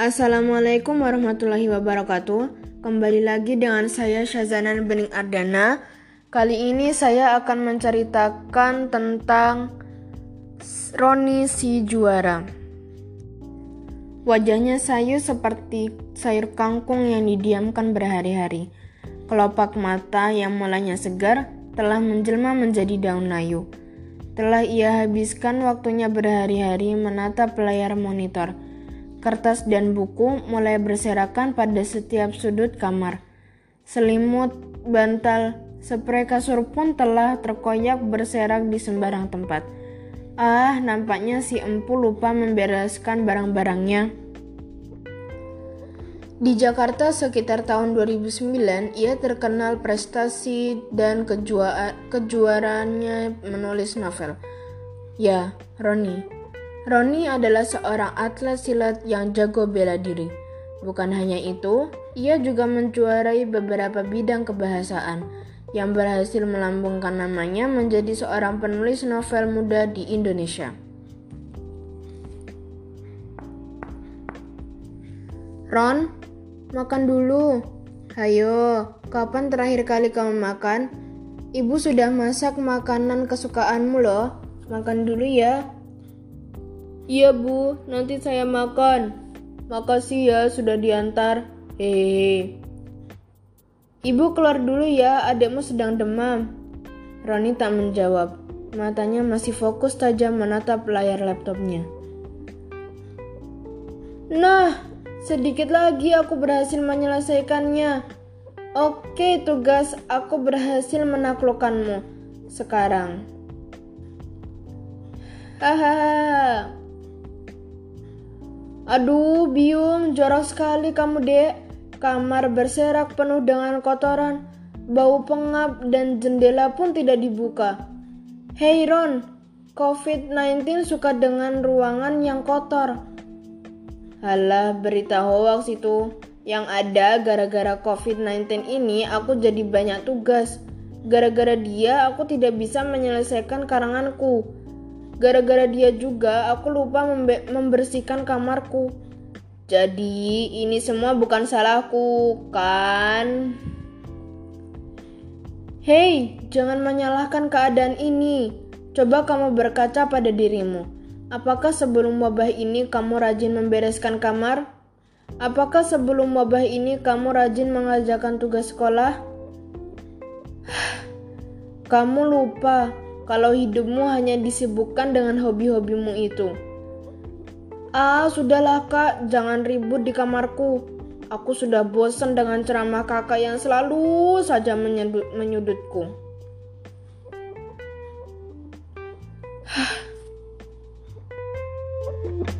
Assalamualaikum warahmatullahi wabarakatuh. Kembali lagi dengan saya Syazanan Bening Ardana. Kali ini saya akan menceritakan tentang Roni si juara. Wajahnya sayu seperti sayur kangkung yang didiamkan berhari-hari. Kelopak mata yang mulanya segar telah menjelma menjadi daun layu. Telah ia habiskan waktunya berhari-hari menatap layar monitor Kertas dan buku mulai berserakan pada setiap sudut kamar. Selimut, bantal, spray kasur pun telah terkoyak berserak di sembarang tempat. Ah, nampaknya si empu lupa membereskan barang-barangnya. Di Jakarta sekitar tahun 2009, ia terkenal prestasi dan kejua kejuaraannya menulis novel. Ya, Roni, Roni adalah seorang atlet silat yang jago bela diri. Bukan hanya itu, ia juga menjuarai beberapa bidang kebahasaan yang berhasil melambungkan namanya menjadi seorang penulis novel muda di Indonesia. Ron, makan dulu. Hayo, kapan terakhir kali kamu makan? Ibu sudah masak makanan kesukaanmu loh. Makan dulu ya. Iya bu, nanti saya makan. Makasih ya sudah diantar. Hehehe. Ibu keluar dulu ya, adikmu sedang demam. Roni tak menjawab. Matanya masih fokus tajam menatap layar laptopnya. Nah, sedikit lagi aku berhasil menyelesaikannya. Oke, tugas aku berhasil menaklukkanmu. Sekarang. Hahaha. Aduh, biung, jorok sekali kamu, Dek. Kamar berserak penuh dengan kotoran, bau pengap, dan jendela pun tidak dibuka. Hei Ron, COVID-19 suka dengan ruangan yang kotor. Halah, berita hoax itu. Yang ada gara-gara COVID-19 ini aku jadi banyak tugas. Gara-gara dia aku tidak bisa menyelesaikan karanganku. Gara-gara dia juga aku lupa membersihkan kamarku. Jadi ini semua bukan salahku, kan? Hei, jangan menyalahkan keadaan ini. Coba kamu berkaca pada dirimu. Apakah sebelum wabah ini kamu rajin membereskan kamar? Apakah sebelum wabah ini kamu rajin mengerjakan tugas sekolah? Kamu lupa kalau hidupmu hanya disibukkan dengan hobi-hobimu itu. Ah, sudahlah kak, jangan ribut di kamarku. Aku sudah bosan dengan ceramah kakak yang selalu saja menyudut, menyudutku. Hah.